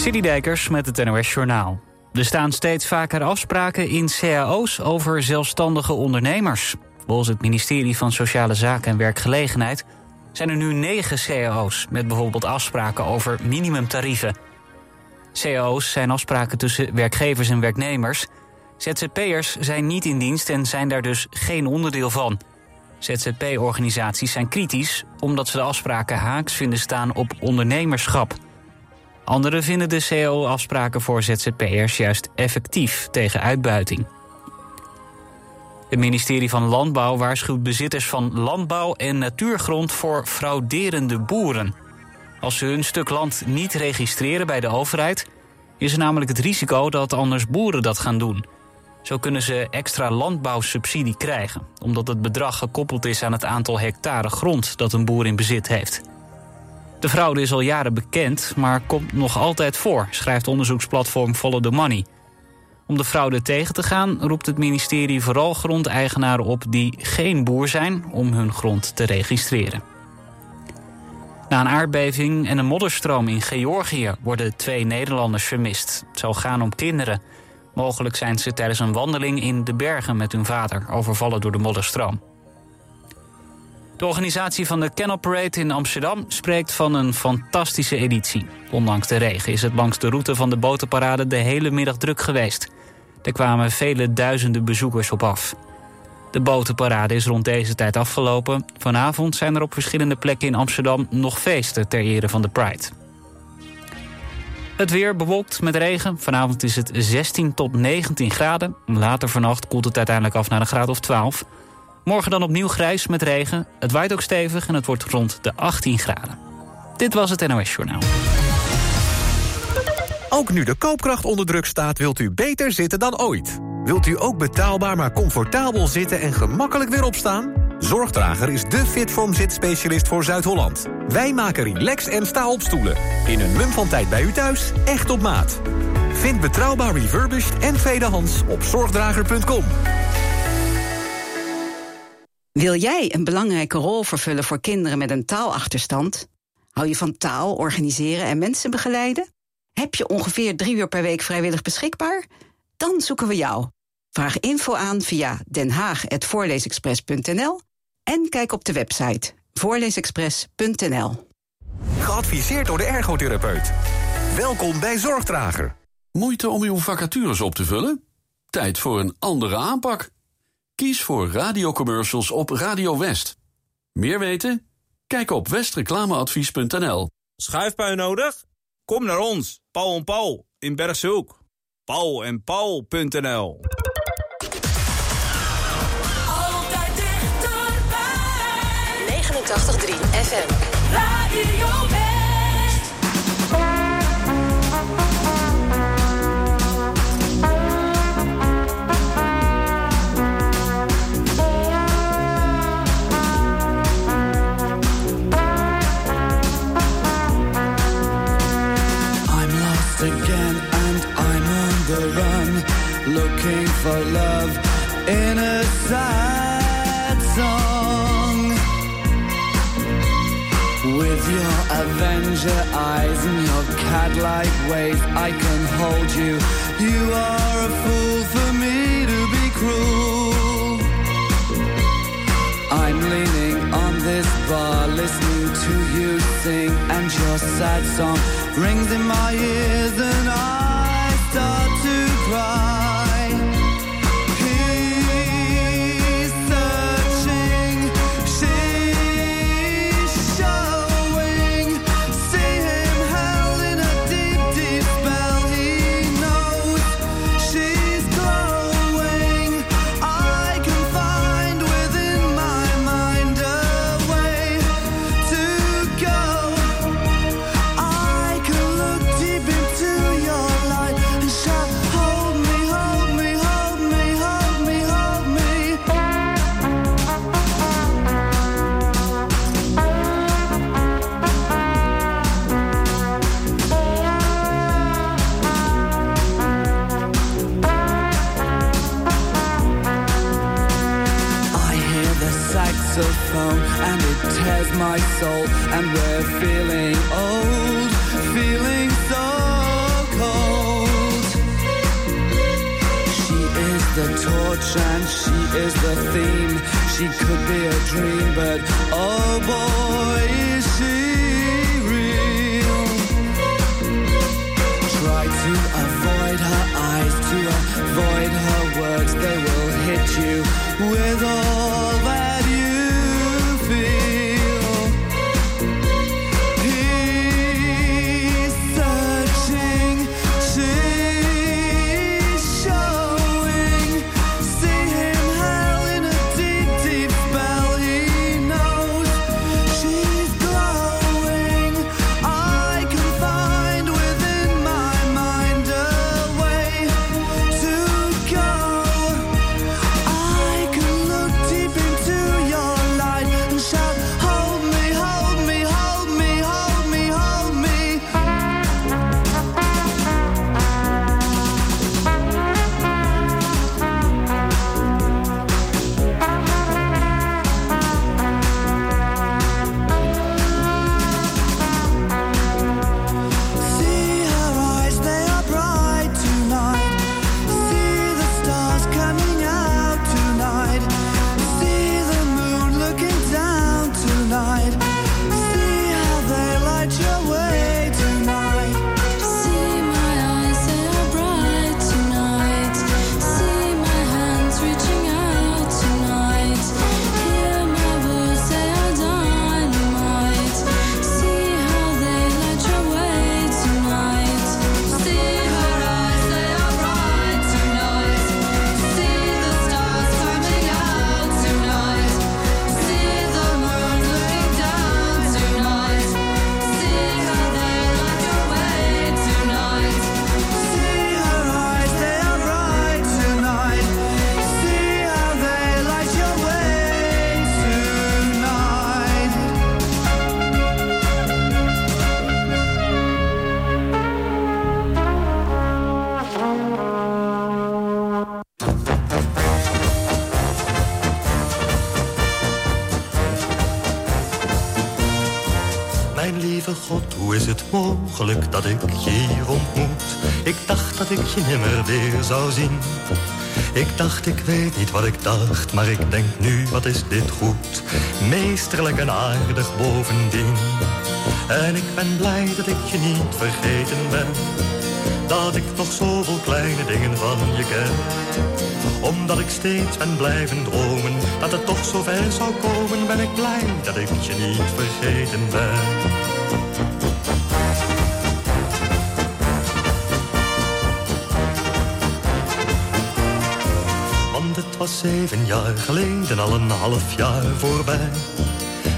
Dijkers met het NOS Journaal. Er staan steeds vaker afspraken in cao's over zelfstandige ondernemers. Volgens het ministerie van Sociale Zaken en Werkgelegenheid... zijn er nu negen cao's met bijvoorbeeld afspraken over minimumtarieven. cao's zijn afspraken tussen werkgevers en werknemers. ZZP'ers zijn niet in dienst en zijn daar dus geen onderdeel van. ZZP-organisaties zijn kritisch omdat ze de afspraken haaks vinden staan op ondernemerschap... Anderen vinden de CO-afspraken voor ZZP'ers juist effectief tegen uitbuiting. Het ministerie van Landbouw waarschuwt bezitters van landbouw en natuurgrond voor frauderende boeren. Als ze hun stuk land niet registreren bij de overheid, is er namelijk het risico dat anders boeren dat gaan doen. Zo kunnen ze extra landbouwsubsidie krijgen, omdat het bedrag gekoppeld is aan het aantal hectare grond dat een boer in bezit heeft. De fraude is al jaren bekend, maar komt nog altijd voor, schrijft onderzoeksplatform Follow the Money. Om de fraude tegen te gaan roept het ministerie vooral grondeigenaren op die geen boer zijn om hun grond te registreren. Na een aardbeving en een modderstroom in Georgië worden twee Nederlanders vermist. Het zou gaan om kinderen. Mogelijk zijn ze tijdens een wandeling in de bergen met hun vader overvallen door de modderstroom. De organisatie van de Canal Parade in Amsterdam spreekt van een fantastische editie. Ondanks de regen is het langs de route van de botenparade de hele middag druk geweest. Er kwamen vele duizenden bezoekers op af. De botenparade is rond deze tijd afgelopen. Vanavond zijn er op verschillende plekken in Amsterdam nog feesten ter ere van de Pride. Het weer bewolkt met regen. Vanavond is het 16 tot 19 graden. Later vannacht koelt het uiteindelijk af naar een graad of 12. Morgen dan opnieuw grijs met regen. Het waait ook stevig en het wordt rond de 18 graden. Dit was het NOS Journaal. Ook nu de koopkracht onder druk staat, wilt u beter zitten dan ooit. Wilt u ook betaalbaar maar comfortabel zitten en gemakkelijk weer opstaan? Zorgdrager is de Fitform zitspecialist voor Zuid-Holland. Wij maken relax en sta op stoelen. In een mum van tijd bij u thuis, echt op maat. Vind betrouwbaar refurbished en tweedehands op zorgdrager.com. Wil jij een belangrijke rol vervullen voor kinderen met een taalachterstand? Hou je van taal, organiseren en mensen begeleiden? Heb je ongeveer drie uur per week vrijwillig beschikbaar? Dan zoeken we jou. Vraag info aan via denhaag.voorleesexpress.nl en kijk op de website voorleesexpress.nl. Geadviseerd door de ergotherapeut. Welkom bij Zorgdrager. Moeite om uw vacatures op te vullen? Tijd voor een andere aanpak. Kies voor radiocommercials op Radio West. Meer weten? Kijk op westreclameadvies.nl. Schuifpui nodig? Kom naar ons, Paul en Paul in Bergshoek. Paul en Paul.nl. Altijd dichterbij. 89.3 FM. Radio West. For love in a sad song. With your Avenger eyes and your cat-like ways, I can hold you. You are a fool for me to be cruel. I'm leaning on this bar, listening to you sing, and your sad song rings in my ears, and I start to cry. Is the theme. She could be a dream, but oh boy, dat ik je nimmer weer zou zien. Ik dacht, ik weet niet wat ik dacht, maar ik denk nu, wat is dit goed? Meesterlijk en aardig bovendien. En ik ben blij dat ik je niet vergeten ben. Dat ik nog zoveel kleine dingen van je ken. Omdat ik steeds ben blijven dromen, dat het toch zo ver zou komen, ben ik blij dat ik je niet vergeten ben. Zeven jaar geleden, al een half jaar voorbij.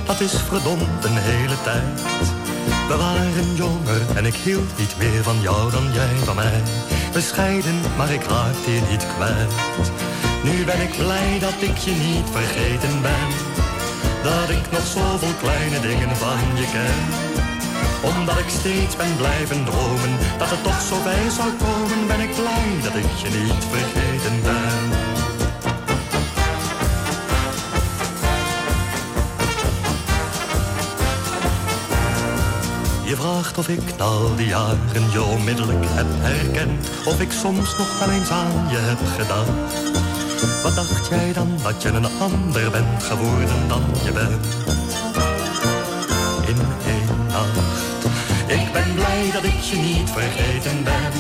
Dat is verdomd een hele tijd. We waren jonger en ik hield niet meer van jou dan jij van mij. Bescheiden, maar ik raakte je niet kwijt. Nu ben ik blij dat ik je niet vergeten ben. Dat ik nog zoveel kleine dingen van je ken. Omdat ik steeds ben blijven dromen, dat het toch zo bij zou komen, ben ik blij dat ik je niet vergeten ben. Je vraagt of ik al die jaren je onmiddellijk heb herkend. Of ik soms nog wel eens aan je heb gedacht. Wat dacht jij dan dat je een ander bent geworden dan je bent? In één nacht. Ik ben blij dat ik je niet vergeten ben.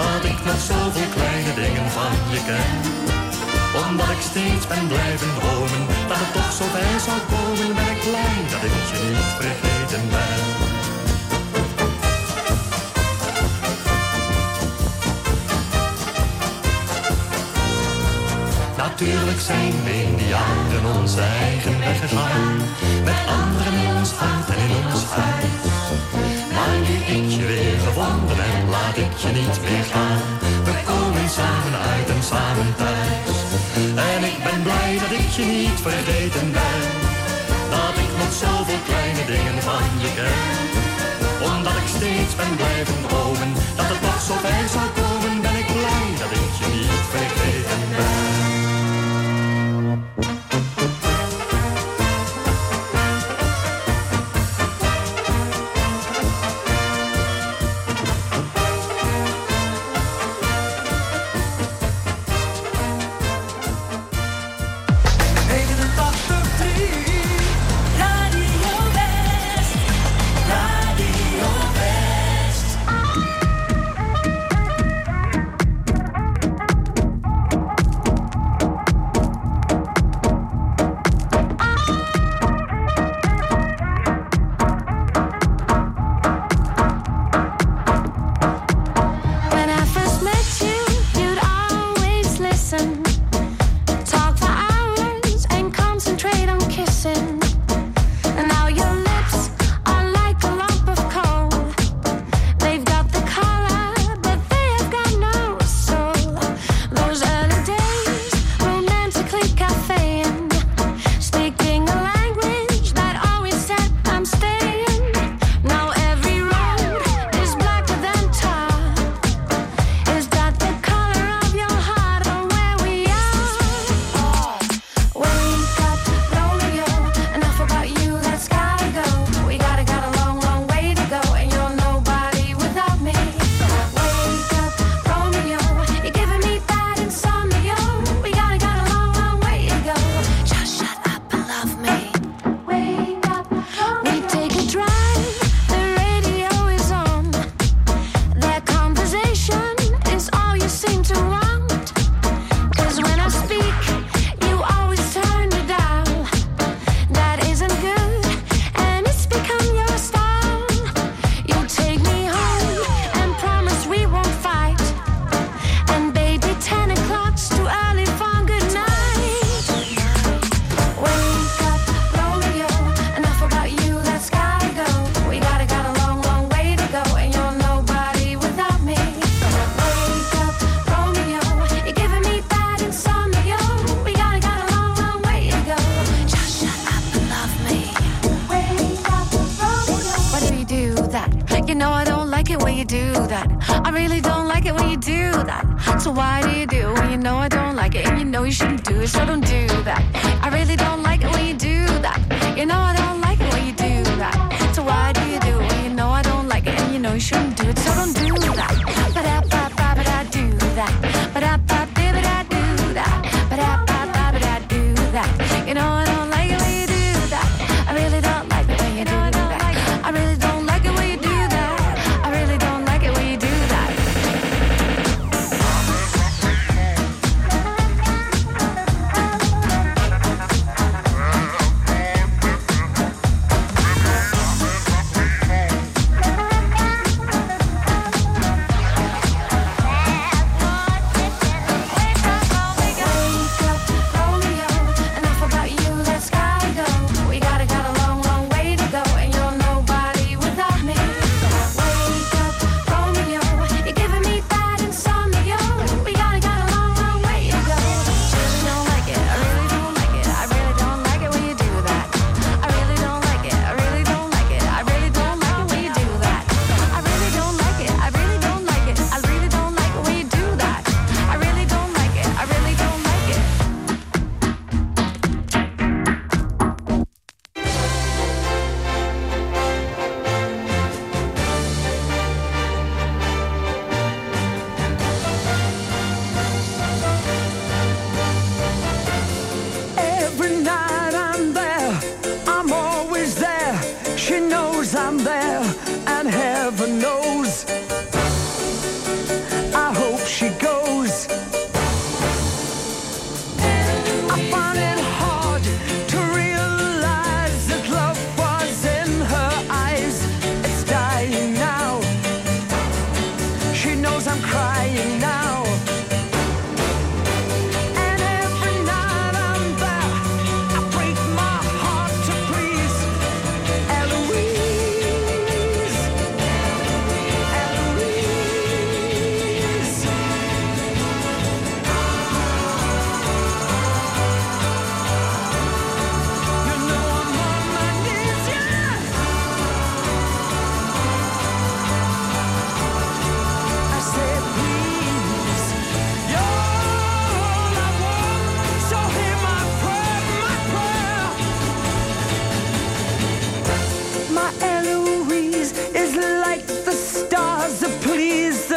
Dat ik nog zoveel kleine dingen van je ken. Omdat ik steeds ben blijven dromen. Dat het toch zo bij zou komen. Ben ik blij dat ik je niet vergeten ben. Natuurlijk zijn we in die jaren onze eigen weg gegaan. Met anderen in ons hart en in ons huis. Maar nu ik je weer gevonden heb, laat ik je niet meer gaan. We komen samen uit en samen thuis. En ik ben blij dat ik je niet vergeten ben. Dat ik nog zoveel kleine dingen van je ken. Omdat ik steeds ben blijven dromen, dat het toch zo bij zou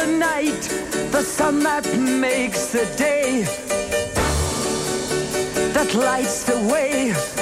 the night, the sun that makes the day, that lights the way.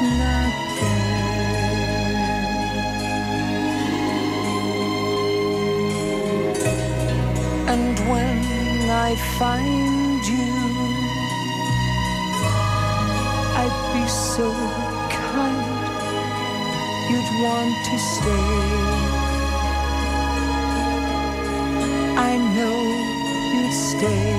And when I find you, I'd be so kind, you'd want to stay. I know you'd stay.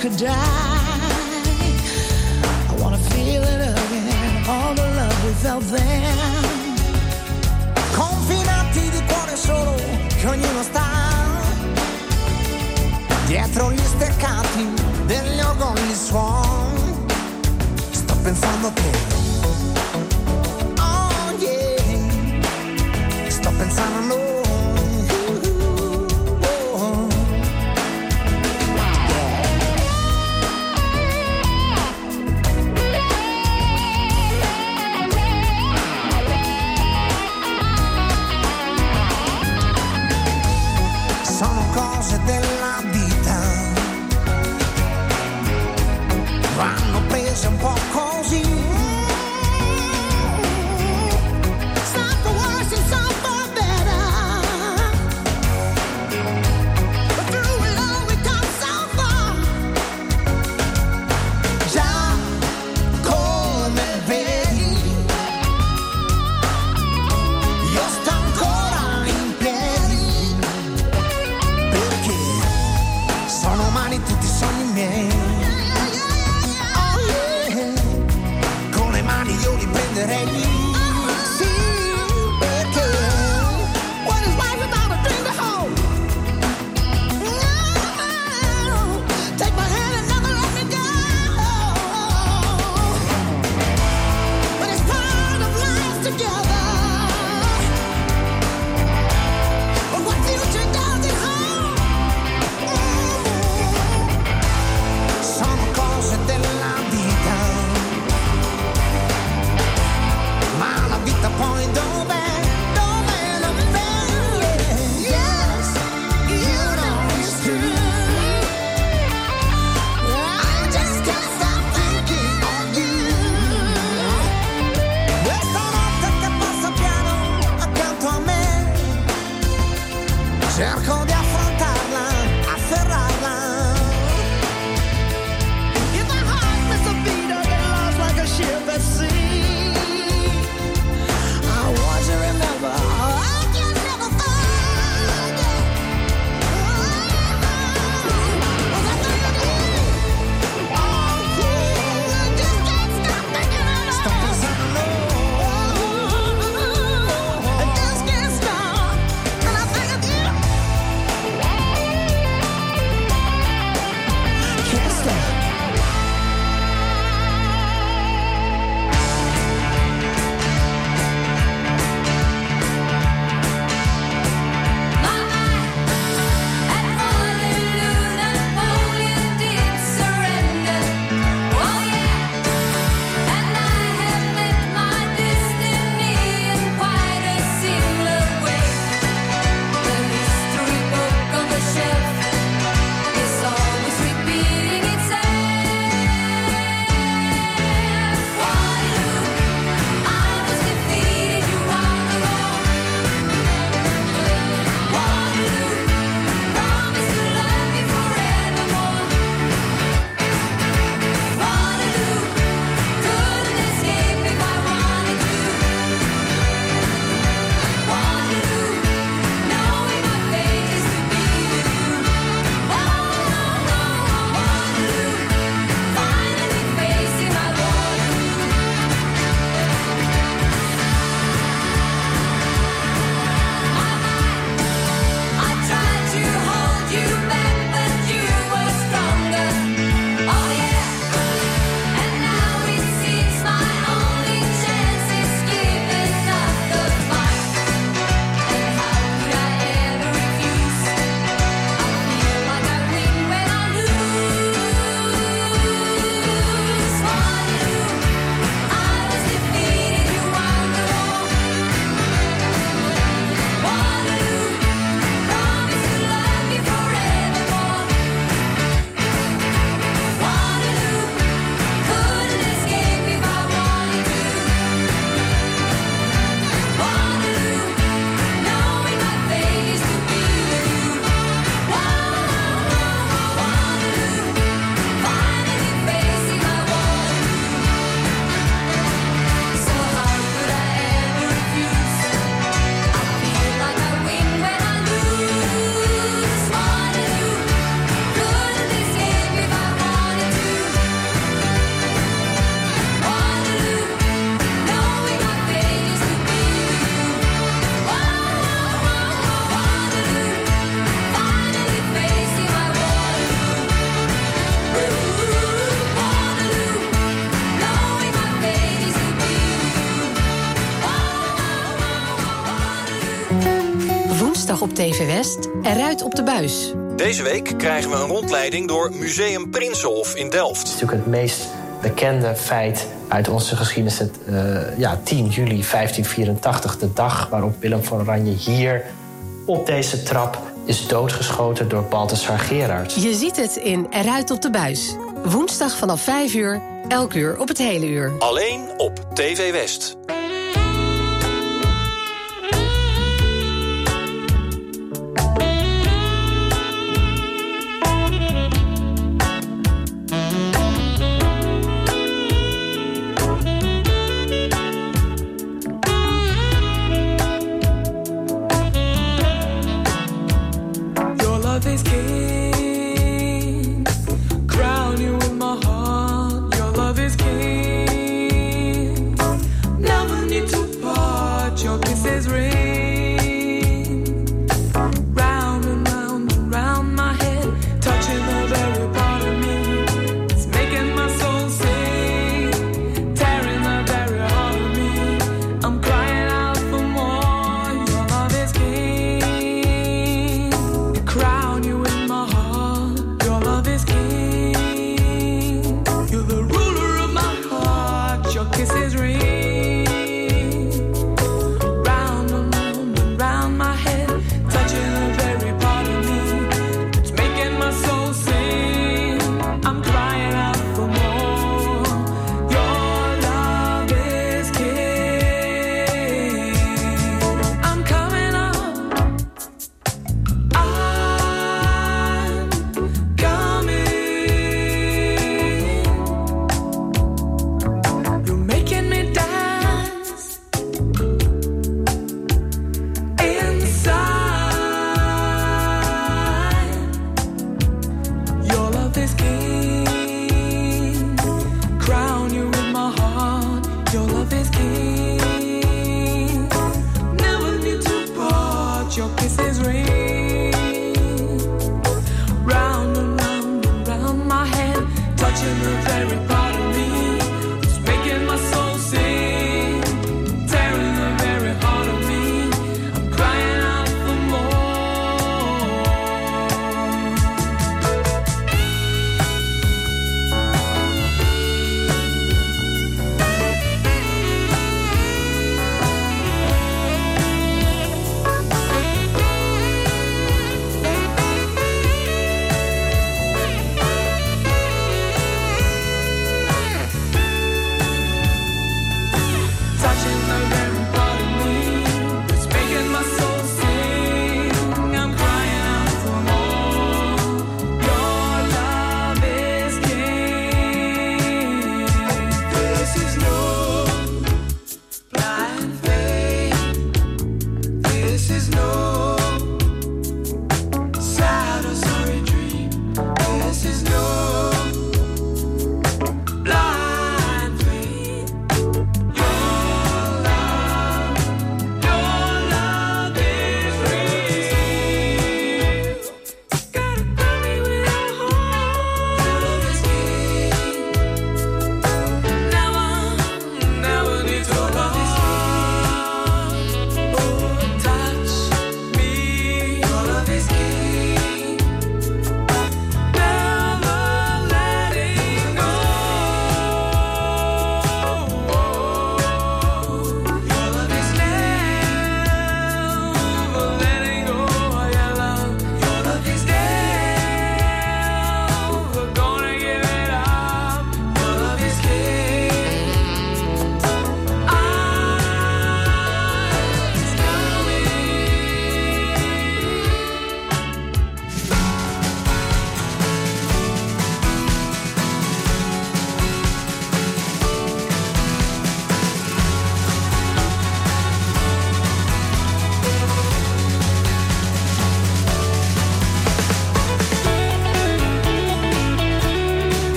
could die. I wanna feel it again, all the love we felt then. Confinati di cuore solo che ognuno sta. Dietro gli steccati degli orgogli suon. Sto pensando a te. op TV West eruit op de buis. Deze week krijgen we een rondleiding door Museum Prinsenhof in Delft. Het is natuurlijk het meest bekende feit uit onze geschiedenis. Het, eh, ja, 10 juli 1584, de dag waarop Willem van Oranje hier op deze trap is doodgeschoten door Balthasar Gerard. Je ziet het in Eruit op de buis. Woensdag vanaf 5 uur, elk uur op het hele uur. Alleen op TV West.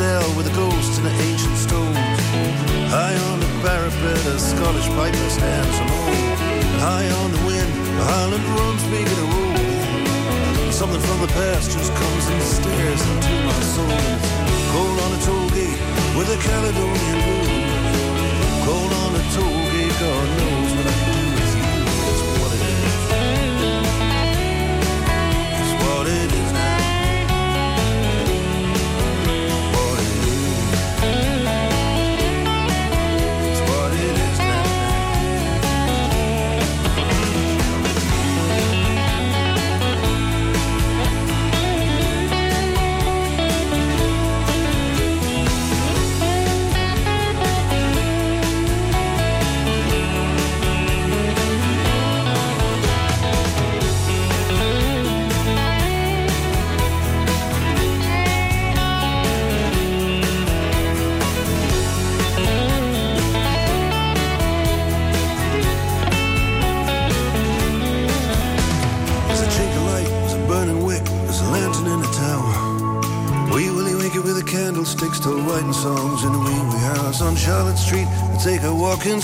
In with the ghosts in the ancient stones. High on the parapet, a Scottish piper stands alone. High on the wind, the Highland drums begin to roll. Something from the past just comes and stares into my soul. Cold on the toll gate with a Caledonian blue. Cold on the toll gate, God knows what I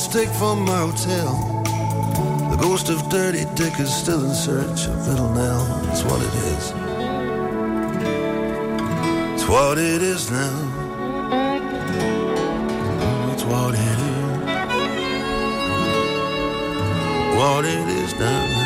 stick from my hotel. The ghost of Dirty Dick is still in search of Little Nell. It's what it is. It's what it is now. It's what it is. What it is now.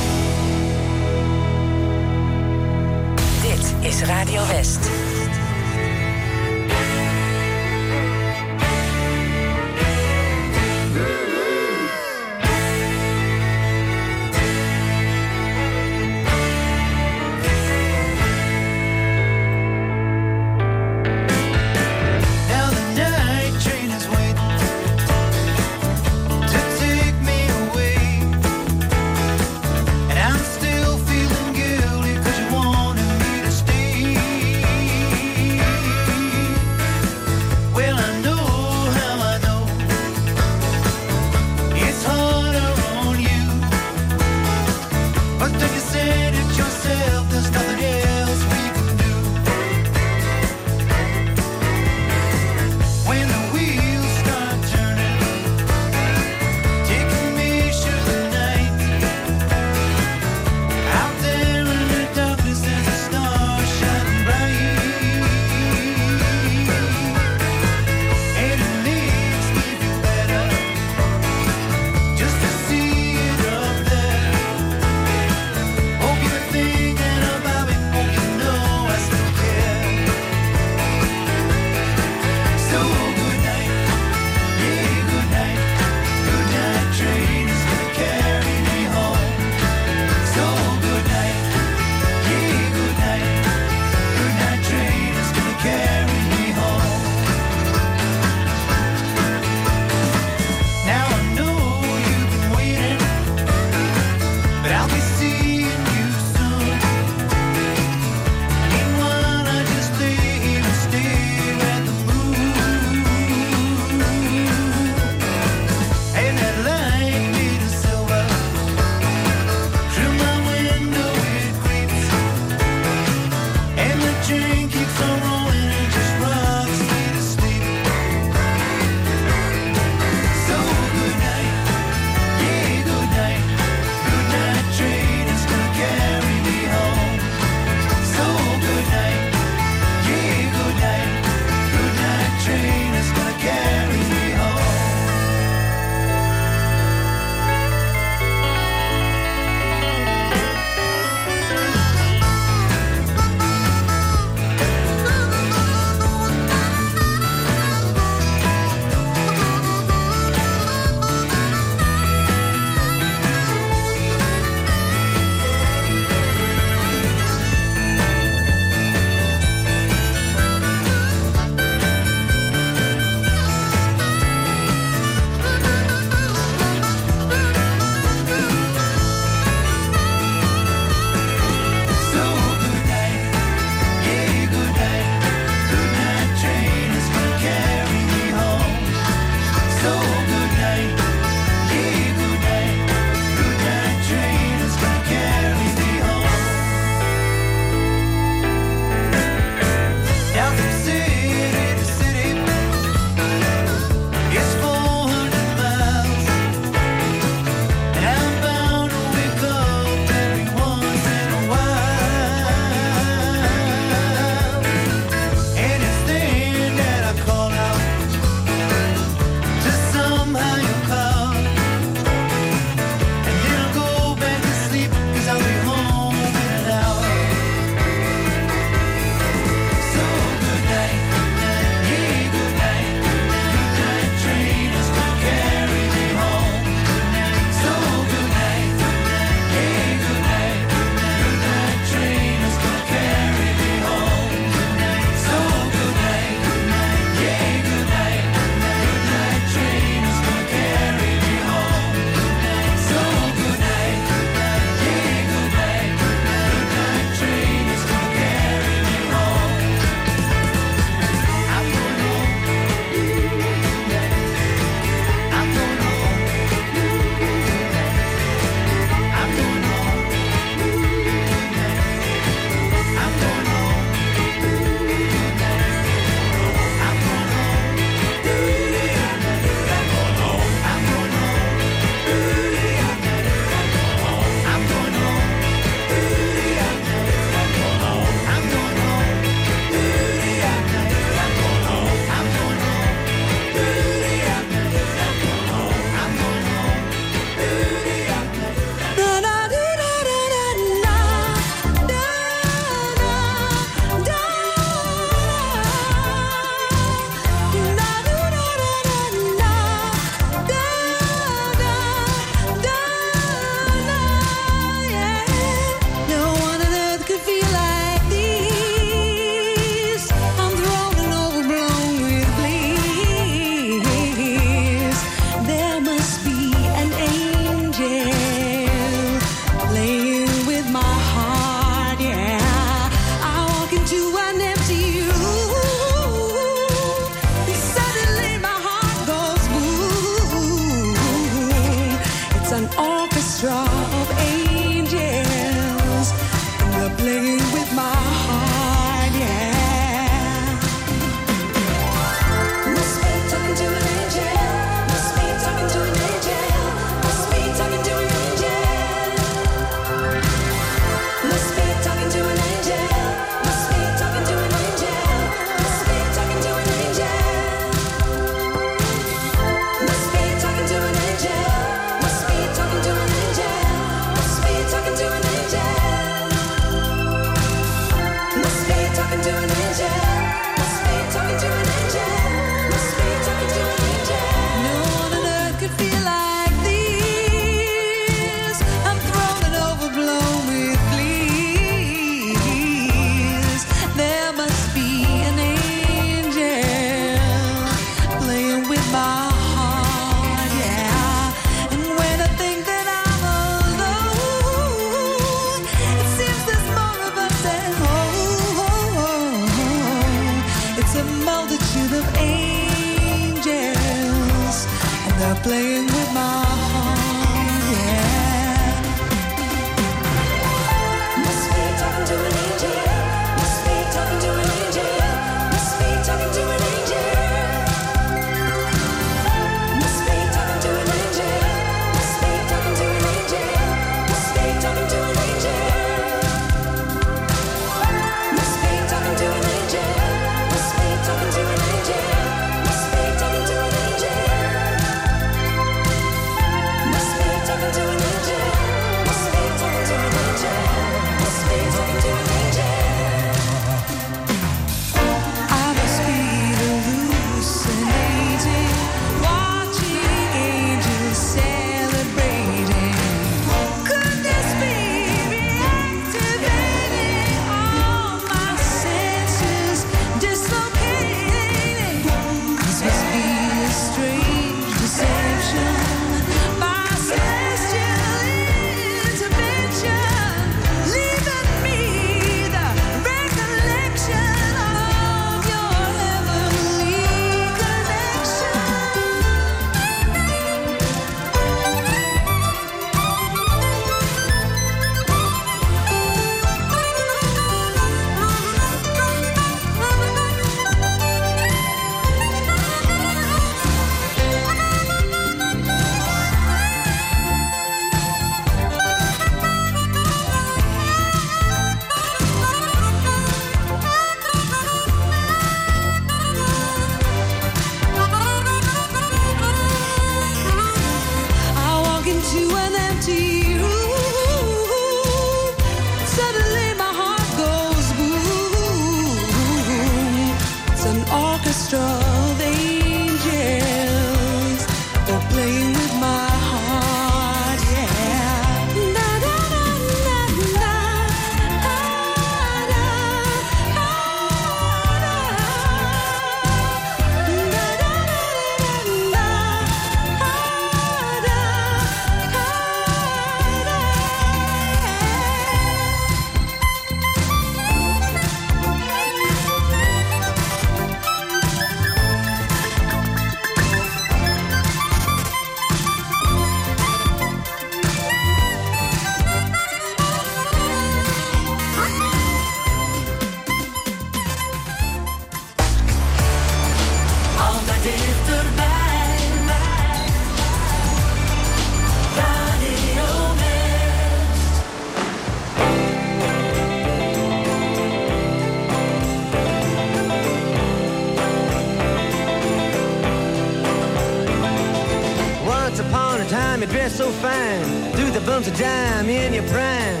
so fine through the bumps of dime in your prime.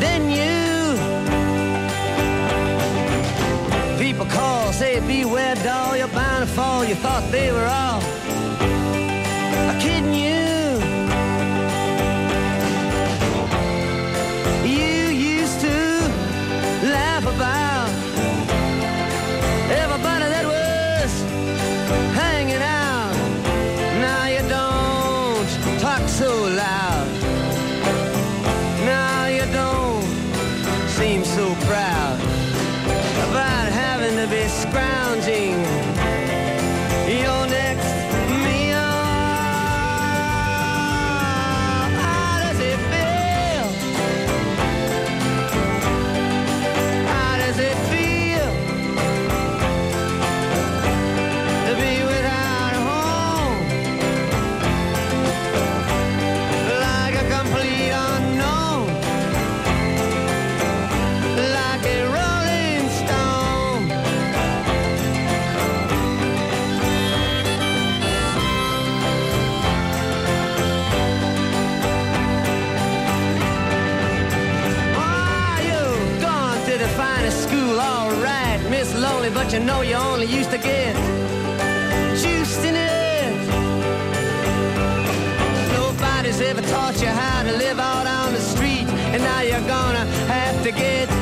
Then you. People call, say beware, doll. You're bound to fall. You thought they were all. you know you only used to get juiced in it. Nobody's ever taught you how to live out on the street, and now you're gonna have to get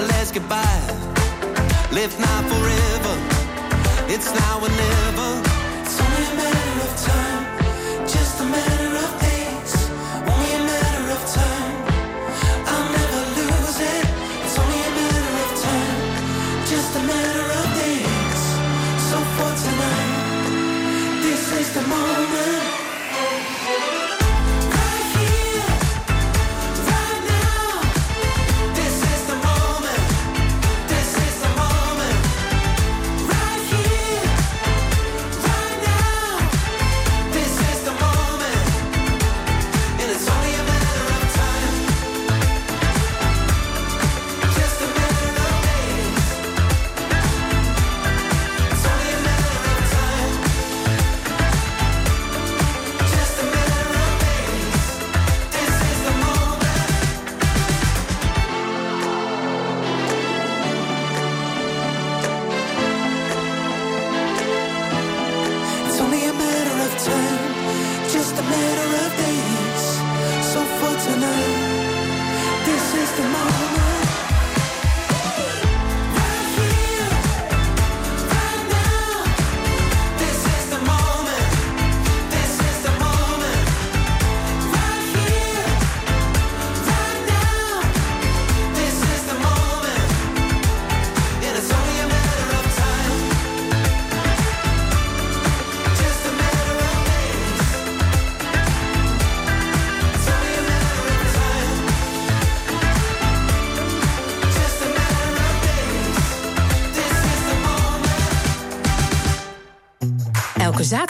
my last goodbye. Live now forever. It's now or never. It's only a matter of time. Just a matter of days. Only a matter of time. I'll never lose it. It's only a matter of time. Just a matter of days. So for tonight, this is the moment.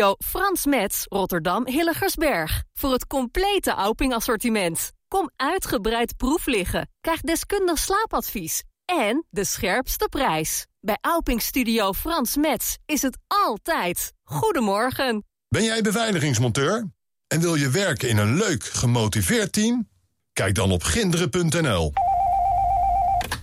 Studio Frans Metz, Rotterdam Hilligersberg. Voor het complete Auping assortiment. Kom uitgebreid proef liggen. Krijg deskundig slaapadvies. En de scherpste prijs. Bij Auping Studio Frans Metz is het altijd. Goedemorgen. Ben jij beveiligingsmonteur? En wil je werken in een leuk, gemotiveerd team? Kijk dan op ginderen.nl.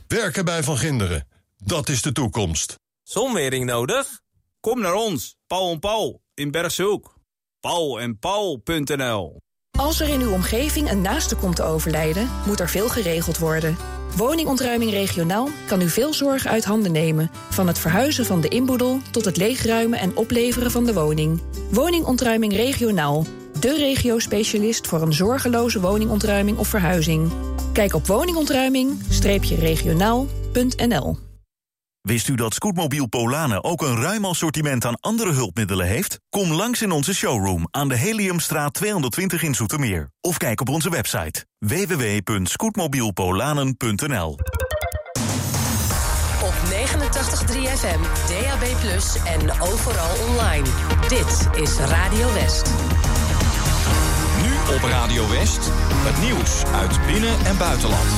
Werken bij Van Ginderen, dat is de toekomst. Zonwering nodig? Kom naar ons, Paul en Paul in Bergshoek. Paul en Paul.nl Als er in uw omgeving een naaste komt te overlijden, moet er veel geregeld worden. Woningontruiming regionaal kan u veel zorg uit handen nemen. Van het verhuizen van de inboedel tot het leegruimen en opleveren van de woning. Woningontruiming regionaal. De regio-specialist voor een zorgeloze woningontruiming of verhuizing. Kijk op woningontruiming-regionaal.nl Wist u dat Scootmobiel Polanen ook een ruim assortiment aan andere hulpmiddelen heeft? Kom langs in onze showroom aan de Heliumstraat 220 in Zoetermeer. Of kijk op onze website www.scootmobielpolanen.nl Op 89.3 FM, DAB+, en overal online. Dit is Radio West. Nu op Radio West, het nieuws uit binnen- en buitenland.